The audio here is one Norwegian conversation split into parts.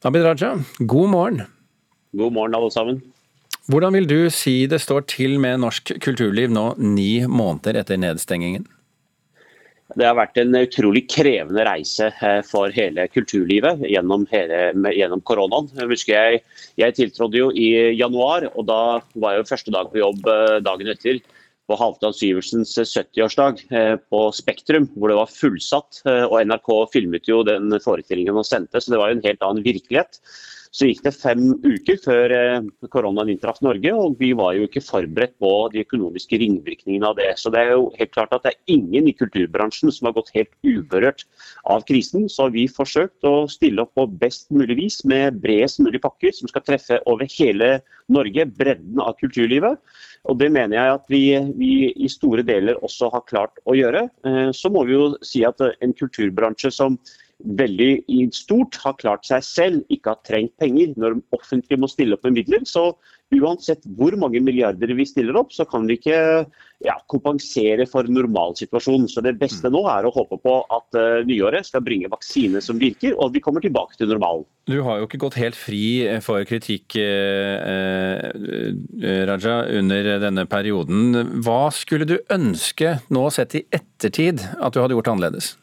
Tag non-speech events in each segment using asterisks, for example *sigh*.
Abid Raja, god morgen. God morgen, alle sammen. Hvordan vil du si det står til med norsk kulturliv nå ni måneder etter nedstengingen? Det har vært en utrolig krevende reise eh, for hele kulturlivet gjennom, hele, gjennom koronaen. Jeg husker jeg, jeg, tiltrådte jo i januar, og da var jeg jo første dag på jobb eh, dagen etter på Halvdan Syversens 70-årsdag eh, på Spektrum, hvor det var fullsatt. Og NRK filmet jo den forestillingen og sendte, så det var jo en helt annen virkelighet. Så gikk det fem uker før eh, koronaen inntraff Norge, og vi var jo ikke forberedt på de økonomiske ringvirkningene av det. Så det er jo helt klart at det er ingen i kulturbransjen som har gått helt uberørt av krisen. Så har vi forsøkt å stille opp på best mulig vis med bredest mulig pakker som skal treffe over hele Norge, bredden av kulturlivet. Og Det mener jeg at vi, vi, i store deler også har klart å gjøre. Eh, så må vi jo si at en kulturbransje som veldig i stort har klart seg selv, ikke har trengt penger når offentlige må stille opp med midler. Så uansett hvor mange milliarder vi stiller opp, så kan vi ikke ja, kompensere for normalsituasjonen. Så det beste nå er å håpe på at uh, nyåret skal bringe vaksine som virker, og at vi kommer tilbake til normalen. Du har jo ikke gått helt fri for kritikk, eh, eh, Raja, under denne perioden. Hva skulle du ønske nå sett i ettertid at du hadde gjort annerledes?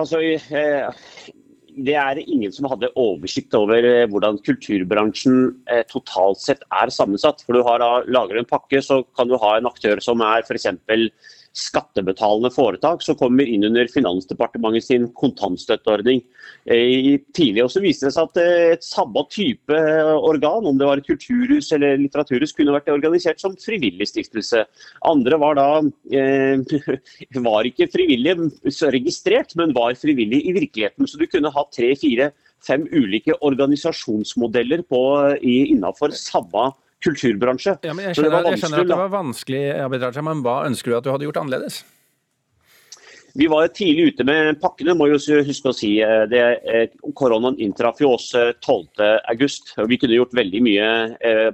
Altså, eh, det er ingen som hadde oversikt over eh, hvordan kulturbransjen eh, totalt sett er sammensatt. For du har lager Lager en pakke, så kan du ha en aktør som er f.eks skattebetalende foretak som kommer inn under Finansdepartementet sin kontantstøtteordning. Tidlig tidligere også viste det seg at eh, et samme type eh, organ, om det var et kulturhus eller litteraturhus, kunne vært organisert som frivillig stiftelse. Andre var da *laughs* var ikke frivillige registrert, men var frivillige i virkeligheten. Så du kunne ha tre, fire, fem ulike organisasjonsmodeller på, innenfor samme kulturbransje. Ja, jeg, skjønner, jeg, skjønner, at det var vanskelig, men hva ønsker du at du hadde gjort annerledes? Vi var tidlig ute med pakkene, må jo huske å si. Eh, det, eh, koronaen inntraff jo oss 12.8. Eh, vi kunne gjort veldig mye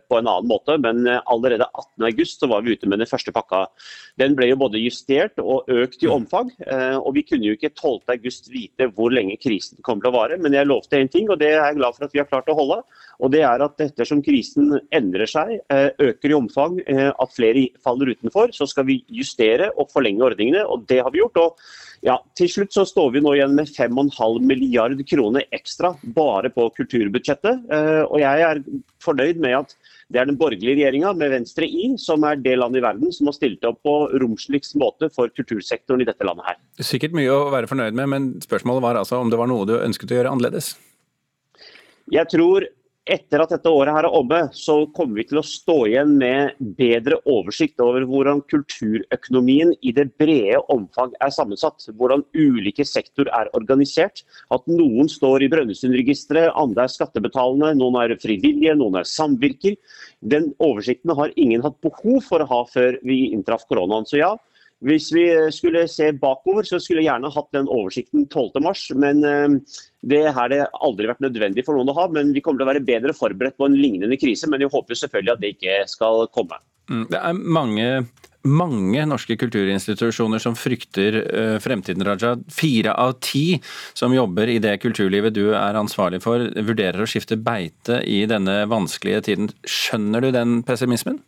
på en annen måte, men allerede 18.8 var vi ute med den første pakka. Den ble jo både justert og økt i mm. omfang. og Vi kunne jo ikke 12.8 vite hvor lenge krisen kommer til å vare, men jeg lovte én ting, og det er jeg glad for at vi har klart å holde. Og det er at ettersom krisen endrer seg, øker i omfang, at flere faller utenfor, så skal vi justere og forlenge ordningene. og Det har vi gjort. og ja, Til slutt så står vi nå igjen med 5,5 milliard kroner ekstra bare på kulturbudsjettet. Eh, og jeg er fornøyd med at det er den borgerlige regjeringa med Venstre i som er det landet i verden som har stilt opp på romsligst måte for kultursektoren i dette landet her. Sikkert mye å være fornøyd med, men spørsmålet var altså om det var noe du ønsket å gjøre annerledes? Jeg tror etter at dette året her er omme, så kommer vi til å stå igjen med bedre oversikt over hvordan kulturøkonomien i det brede omfang er sammensatt. Hvordan ulike sektorer er organisert. At noen står i Brønnøysundregisteret, andre er skattebetalende, noen er frivillige, noen er samvirker. Den oversikten har ingen hatt behov for å ha før vi inntraff koronaen. Så ja, hvis vi skulle se bakover, så skulle jeg gjerne hatt den oversikten 12.3, men eh, det har det aldri vært nødvendig for noen å ha. Men vi kommer til å være bedre forberedt på en lignende krise, men vi håper selvfølgelig at det ikke skal komme. Mm, det er mange, mange norske kulturinstitusjoner som frykter uh, fremtiden, Raja. Fire av ti som jobber i det kulturlivet du er ansvarlig for, vurderer å skifte beite i denne vanskelige tiden. Skjønner du den pessimismen?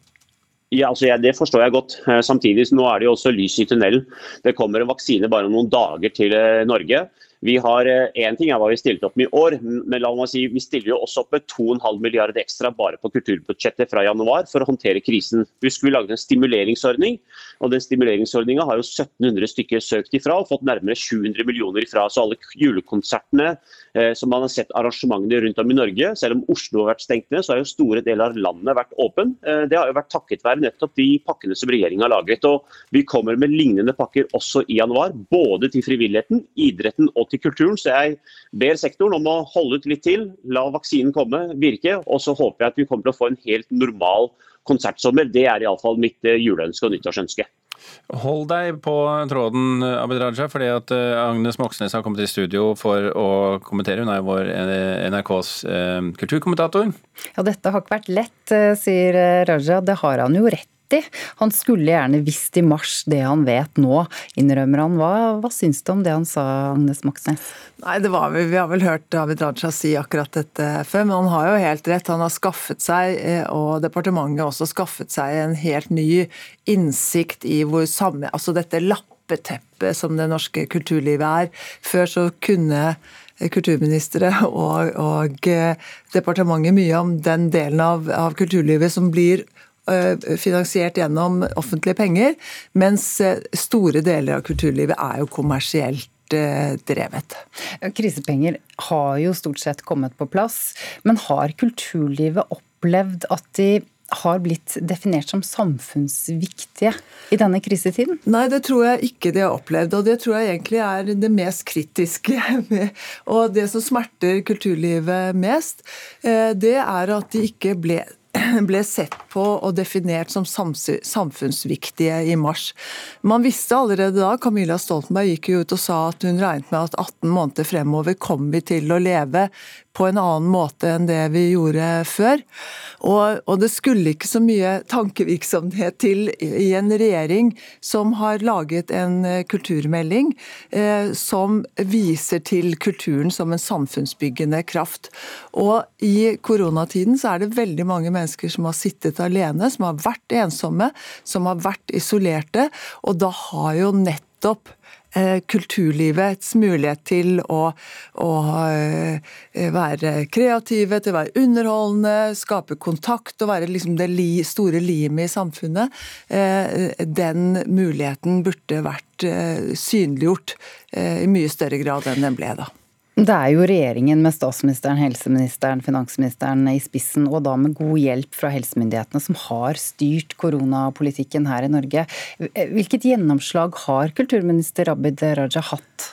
Ja, altså ja, Det forstår jeg godt. Eh, samtidig nå er det jo også lys i tunnelen. Det kommer en vaksine bare om noen dager til eh, Norge. Vi har eh, ting er hva vi stilte opp med i år, men la meg si, vi stiller jo også opp med 2,5 milliarder ekstra bare på kulturbudsjettet fra januar for å håndtere krisen. Vi skulle lage en stimuleringsordning, og den stimuleringsordninga har jo 1700 stykker søkt ifra og fått nærmere 700 millioner ifra. Så alle julekonsertene eh, som man har sett arrangementene rundt om i Norge, selv om Oslo har vært stengt ned, så har jo store deler av landet vært åpen. Eh, det har jo vært takket være nettopp de pakkene som regjeringa har laget. Og vi kommer med lignende pakker også i januar, både til frivilligheten, idretten og til kulturen. Så jeg ber sektoren om å holde ut litt til, la vaksinen komme, virke. Og så håper jeg at vi kommer til å få en helt normal konsertsommer. Det er iallfall mitt eh, juleønske og nyttårsønske. Hold deg på tråden, Abid Raja, fordi at eh, Agnes Moxnes har kommet i studio for å kommentere. Hun er vår eh, NRKs kulturkommentator. Ja, dette har ikke vært lett, sier Raja. Det har han jo rett rett i. Han skulle gjerne visst i mars det han vet nå, innrømmer han. Hva, hva syns du om det han sa, Agnes Moxnes? Nei, det var Vi, Vi har vel hørt Abid Raja si akkurat dette før, men han har jo helt rett. Han har skaffet seg, eh, og departementet også skaffet seg, en helt ny innsikt i hvor samme Altså dette lappeteppet som det norske kulturlivet er. Før så kunne kulturministre og, og eh, departementet mye om den delen av, av kulturlivet som blir finansiert gjennom offentlige penger, mens store deler av kulturlivet er jo kommersielt drevet. Krisepenger har jo stort sett kommet på plass, men har kulturlivet opplevd at de har blitt definert som samfunnsviktige i denne krisetiden? Nei, det tror jeg ikke de har opplevd. Og det tror jeg egentlig er det mest kritiske. *laughs* Og det som smerter kulturlivet mest, eh, det er at de ikke ble *clears throat* ble sett på og definert som samfunnsviktige i mars. Man visste allerede da, Camilla Stoltenberg gikk jo ut og sa at hun regnet med at 18 måneder fremover kom vi til å leve på en annen måte enn det vi gjorde før. Og, og, det skulle ikke så mye tankevirksomhet til i en regjering som har laget en eh, kulturmelding eh, som viser til kulturen som en samfunnsbyggende kraft. Og i koronatiden så er det veldig mange mennesker som har sittet alene, som har vært ensomme, som har vært isolerte, og da har jo nettopp Eh, kulturlivets mulighet til å, å, eh, være kreative, til å være underholdende, skape kontakt og være liksom det store limet i samfunnet. Eh, den muligheten burde vært synliggjort i mye større grad enn den ble da. Det er jo regjeringen med statsministeren, helseministeren, finansministeren i spissen, og da med god hjelp fra helsemyndighetene, som har styrt koronapolitikken her i Norge. Hvilket gjennomslag har kulturminister Abid Raja hatt?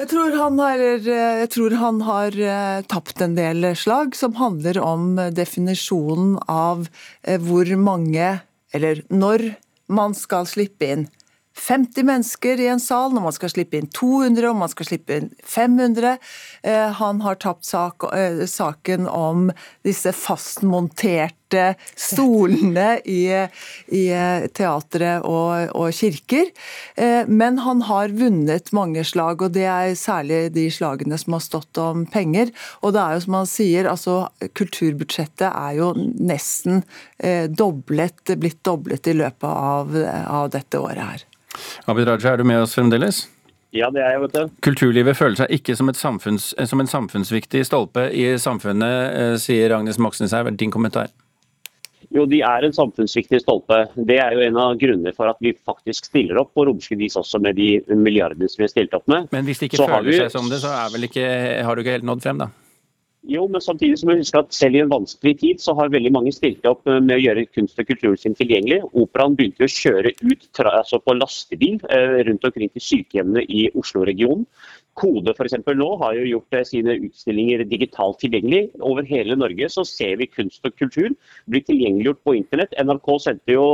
Jeg tror, har, jeg tror han har, eh, tapt en del slag som handler om definisjonen av eh, hvor mange, eller når man skal slippe inn 50 mennesker i en sal, når man skal slippe inn 200, og man skal slippe inn 500. Eh, han har tapt sak, eh, saken om disse fastmonterte stolene i, i teatre og, og, kirker. Eh, men han har vunnet mange slag, og det er særlig de slagene som har stått om penger. Og det er jo som han sier, altså kulturbudsjettet er jo nesten doblet, blitt doblet i løpet av, av dette året her. Abid Raja, er du med oss fremdeles? Ja, det er jeg, vet du. Kulturlivet føler seg ikke som, samfunns, som en samfunnsviktig stolpe i samfunnet, eh, sier Agnes Moxnes her. Din kommentar? Jo, de er en samfunnsviktig stolpe. Det er jo en av grunnene for at vi faktisk stiller opp på romslig vis også med de milliardene som vi har stilt opp med. Men hvis de ikke føler vi... seg som det, så ikke, har du ikke helt nådd frem, da? Jo, men samtidig som vi husker at selv i en vanskelig tid, så har veldig mange stilt opp med å gjøre kunst og kulturen sin tilgjengelig. Operaen begynte å kjøre ut altså på lastebil eh, rundt omkring til sykehjemmene i Oslo-regionen. Kode eksempel, nå har jo gjort eh, sine utstillinger digitalt tilgjengelig. Over hele Norge så ser vi kunst og kultur bli tilgjengeliggjort på internett. NRK sendte jo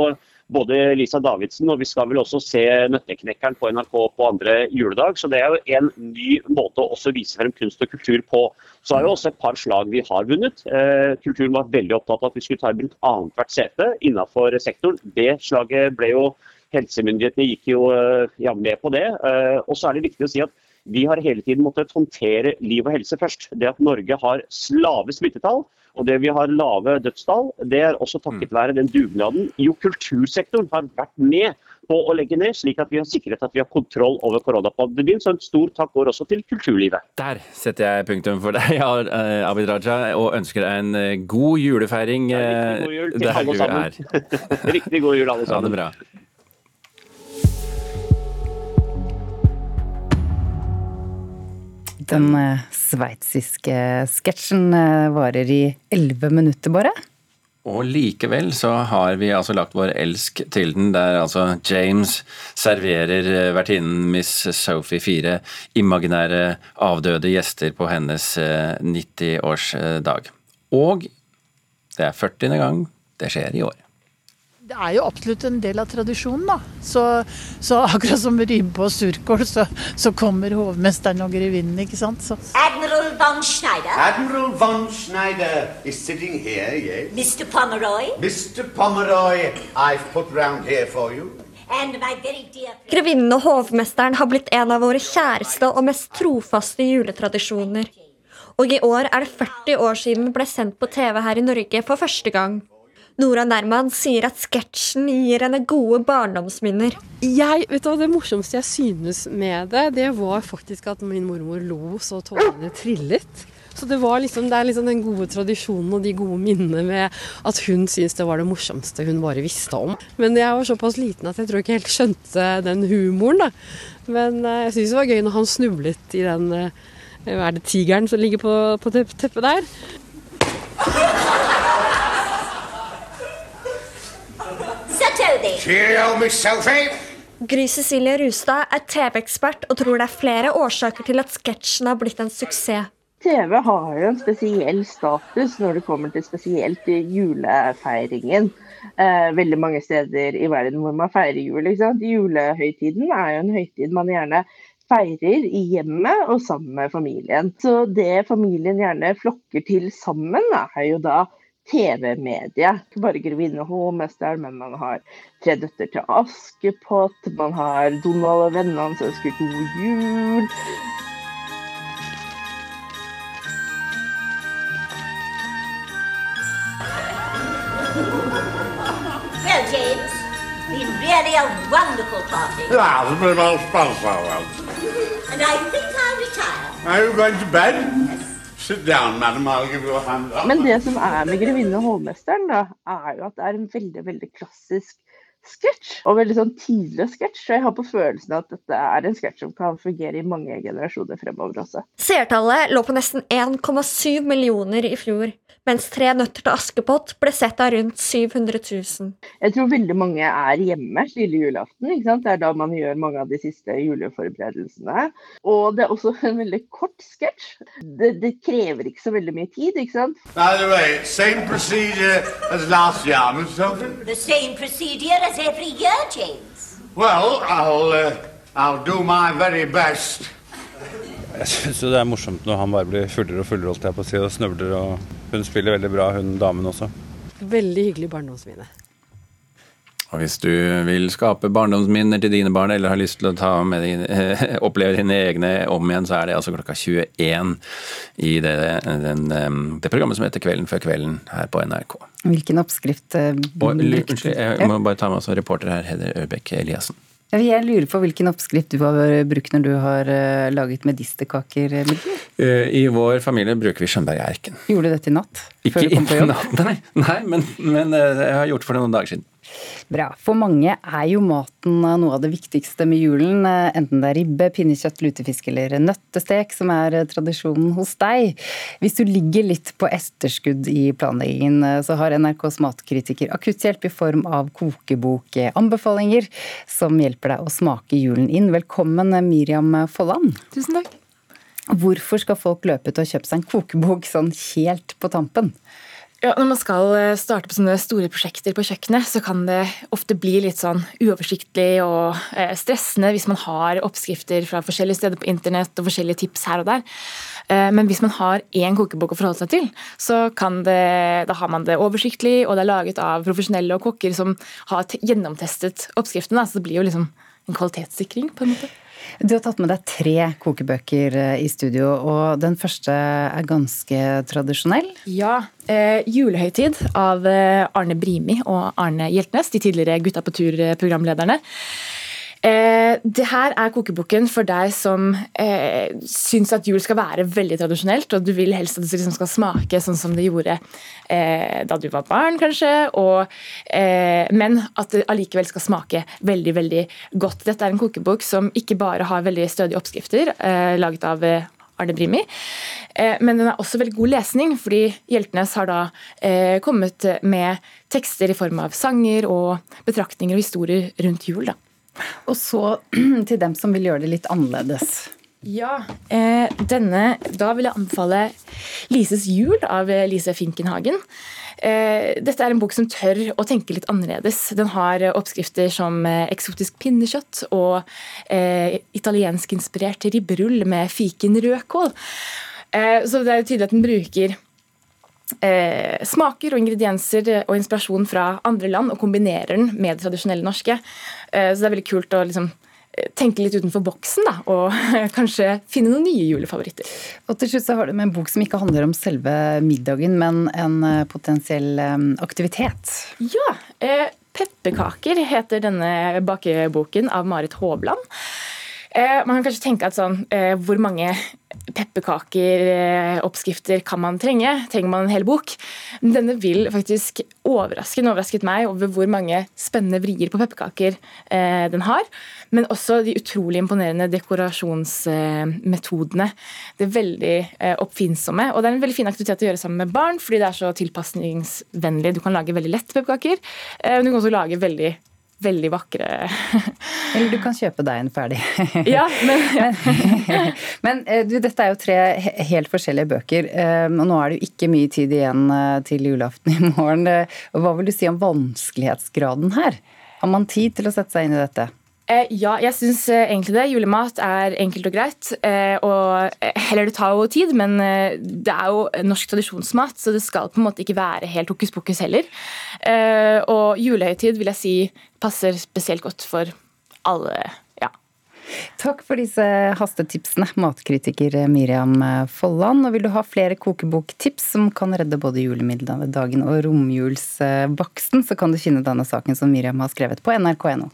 både Lisa Davidsen og vi skal vel også se Nøtteknekkeren på NRK på andre juledag. Så det er jo en ny måte å også vise frem kunst og kultur på. Så er jo også et par slag vi har vunnet. Eh, kulturen var veldig opptatt av at vi skulle ta i bruk annethvert sete innenfor sektoren. Det slaget ble jo Helsemyndighetene gikk jo eh, ja, med på det. Eh, og så er det viktig å si at vi har hele tiden måttet håndtere liv og helse først. Det at Norge har lave smittetall, og det vi har lave dødstall, det er også takket mm. være den dugnaden jo kultursektoren har vært med på å legge ned, slik at vi har sikret at vi har kontroll over koronapandemien. Så en stor takk går også til kulturlivet. Der setter jeg punktum for deg, *laughs* eh, Abid Raja, og ønsker deg en eh, god julefeiring. Ja, riktig god jul til alle sammen. *laughs* riktig god jul, alle sammen. Ja, det bra. Den eh, sveitsiske sketsjen eh, varer i elleve minutter bare. Og likevel så har vi altså lagt vår elsk til den, der altså James serverer eh, vertinnen Miss Sophie fire imaginære avdøde gjester på hennes 90-årsdag. Og det er 40. gang det skjer i år. Det er jo absolutt en del av tradisjonen, da. Så, så *laughs* akkurat som ribbe og surkål, så, så, kommer hovmesteren og grevinnen, ikke sant. Så. Admiral von Schneider. Admiral von Schneider is sitting here, yes. Mr. Pomeroy. Mr. Pomeroy, I've put round here for you. Grevinnen og hovmesteren har blitt en av våre kjæreste og mest trofaste juletradisjoner. Og i år er det 40 år siden den ble sendt på TV her i Norge for første gang. Nora Nerman sier at sketsjen gir henne gode barndomsminner. Jeg, vet du, Det morsomste jeg synes med det, det var faktisk at min mormor lo så tårene trillet. Så det, var liksom, det er liksom den gode tradisjonen og de gode minnene med at hun syntes det var det morsomste hun bare visste om. Men jeg var såpass liten at jeg tror ikke helt skjønte den humoren. da. Men eh, jeg syns det var gøy når han snublet i den Hva Er det tigeren som ligger på, på teppet der? Cheerio, Miss Sophie. Gry Cecilie Rustad er TV-ekspert og tror det er flere årsaker til at sketsjen har blitt en suksess. TV har jo en spesiell status når det kommer til spesielt julefeiringen. Eh, veldig mange steder i verden hvor man feirer jul. Julehøytiden er jo en høytid man gjerne feirer i hjemmet og sammen med familien. Så det familien gjerne flokker til sammen, er jo da TV-medie. Ikke bare 'Grevinne Håmester, men man har 'Tre døtter til Askepott', man har 'Donald og vennene som ønsker god jul'. Well, James, been really a wonderful party. Yeah, it's been special one. And I think I'll retire. Are you going to bed? Men det som er med 'Grevinne og hovmesteren', da, er jo at det er en veldig veldig klassisk sketsj. Og veldig sånn tidlig sketsj. Så jeg har på følelsen at dette er en sketsj som kan fungere i mange generasjoner fremover også. Seertallet lå på nesten 1,7 millioner i fjor mens Tre nøtter til Askepott ble sett av rundt 700 000. Jeg tror veldig mange er hjemme lille julaften. ikke sant? Det er da man gjør mange av de siste juleforberedelsene. Og det er også en veldig kort sketsj. Det, det, krever ikke så veldig mye tid, ikke sant? By the way, same procedure as last year? The same procedure as every year, James. Well, I'll, uh, I'll do my very best. Jeg syns det er morsomt når han bare blir fullere og fullere holdt jeg på å si, og snøvler. Og hun spiller veldig bra, hun damen også. Veldig hyggelig barndomsminne. Og hvis du vil skape barndomsminner til dine barn, eller har lyst til å ta med dine, eh, *laughs* oppleve dine egne om igjen, så er det altså klokka 21 i det, den, det programmet som heter Kvelden før kvelden her på NRK. Hvilken oppskrift eh, Unnskyld, jeg må bare ta med oss reporter her, Hede Ørbekk Eliassen. Jeg lurer på hvilken oppskrift du har brukt når du har eh, laget medisterkaker? Eh, I vår familie bruker vi Skjønberg-erken. Gjorde du dette i natt? Ikke i natt, nei, nei men, men, jeg har gjort det for noen dager siden. Bra. For mange er jo maten noe av det viktigste med julen. Enten det er ribbe, pinnekjøtt, lutefisk eller nøttestek som er tradisjonen hos deg. Hvis du ligger litt på etterskudd i planleggingen, så har NRKs matkritiker akutthjelp i form av kokebokanbefalinger som hjelper deg å smake julen inn. Velkommen Miriam Folland. Tusen takk. Hvorfor skal folk løpe til å kjøpe seg en kokebok sånn helt på tampen? Ja, når man skal eh, starte på sånne store prosjekter på kjøkkenet, så kan det ofte bli litt sånn uoversiktlig og eh, stressende hvis man har oppskrifter fra forskjellige steder på internett og forskjellige tips her og der. Eh, men hvis man har én kokebok å forholde seg til, så det, da har man det oversiktlig, og det er laget av profesjonelle og kokker som har gjennomtestet oppskriftene. Så det blir jo liksom en kvalitetssikring, på en måte. Du har tatt med deg tre kokebøker eh, i studio, og den første er ganske tradisjonell? Ja. Eh, 'Julehøytid' av eh, Arne Brimi og Arne Hjeltnes, de tidligere Gutta på tur-programlederne. Eh, det her er kokeboken for deg som eh, syns at jul skal være veldig tradisjonelt, og du vil helst at det liksom skal smake sånn som det gjorde eh, da du var barn, kanskje, og, eh, men at det allikevel skal smake veldig, veldig godt. Dette er en kokebok som ikke bare har veldig stødige oppskrifter, eh, laget av eh, Arne Brimi. Men den er også veldig god lesning, fordi Hjeltnes har da kommet med tekster i form av sanger og betraktninger og historier rundt jul. da. Og så *clears throat* til dem som vil gjøre det litt annerledes. Ja, eh, denne, Da vil jeg anbefale Lises jul av Lise Finkenhagen. Dette er en bok som tør å tenke litt annerledes. Den har oppskrifter som eksotisk pinnekjøtt og italienskinspirert ribberull med fiken rødkål. Så det er tydelig at den bruker eh, smaker og ingredienser og inspirasjon fra andre land og kombinerer den med det tradisjonelle norske. Eh, så det er veldig kult å liksom eh, tenke litt utenfor boksen da, og *laughs* kanskje finne noen nye julefavoritter. Og til slutt så har du med en bok som ikke handler om selve middagen, men en eh, potensiell eh, aktivitet. Ja. Eh, 'Pepperkaker' heter denne bakeboken av Marit Hovland. Eh, man kan kanskje tenke at sånn, eh, hvor mange pepperkakeoppskrifter eh, kan man trenge? Trenger man en hel bok? Denne vil faktisk overraske den overrasket meg over hvor mange spennende vrier på pepperkaker den har. Men også de utrolig imponerende dekorasjonsmetodene. Det er veldig oppfinnsomme. Og det er en veldig fin aktivitet å gjøre sammen med barn, fordi det er så tilpasningsvennlig. Du kan lage veldig lett pepperkaker, men du kan også lage veldig veldig vakre *laughs* Eller du kan kjøpe deg en ferdig. *laughs* ja, men, *laughs* ja. men eh, du, dette er jo tre helt forskjellige bøker, eh, og nå er det jo ikke mye tid igjen eh, til julaften i morgen. Hva vil du si om vanskelighetsgraden her? Har man tid til å sette seg inn i dette? Eh, ja, jeg syns eh, egentlig det. Julemat er enkelt og greit. Eh, og heller det tar jo tid, men det er jo norsk tradisjonsmat, så det skal på en måte ikke være helt hokus pokus heller. Og julehøytid vil jeg si passer spesielt godt for alle. Takk for disse hastetipsene, matkritiker Miriam Folland. Og vil du ha flere kokeboktips som kan redde både julemiddagen og romjulsbaksten, så kan du finne denne saken som Miriam har skrevet på nrk.no.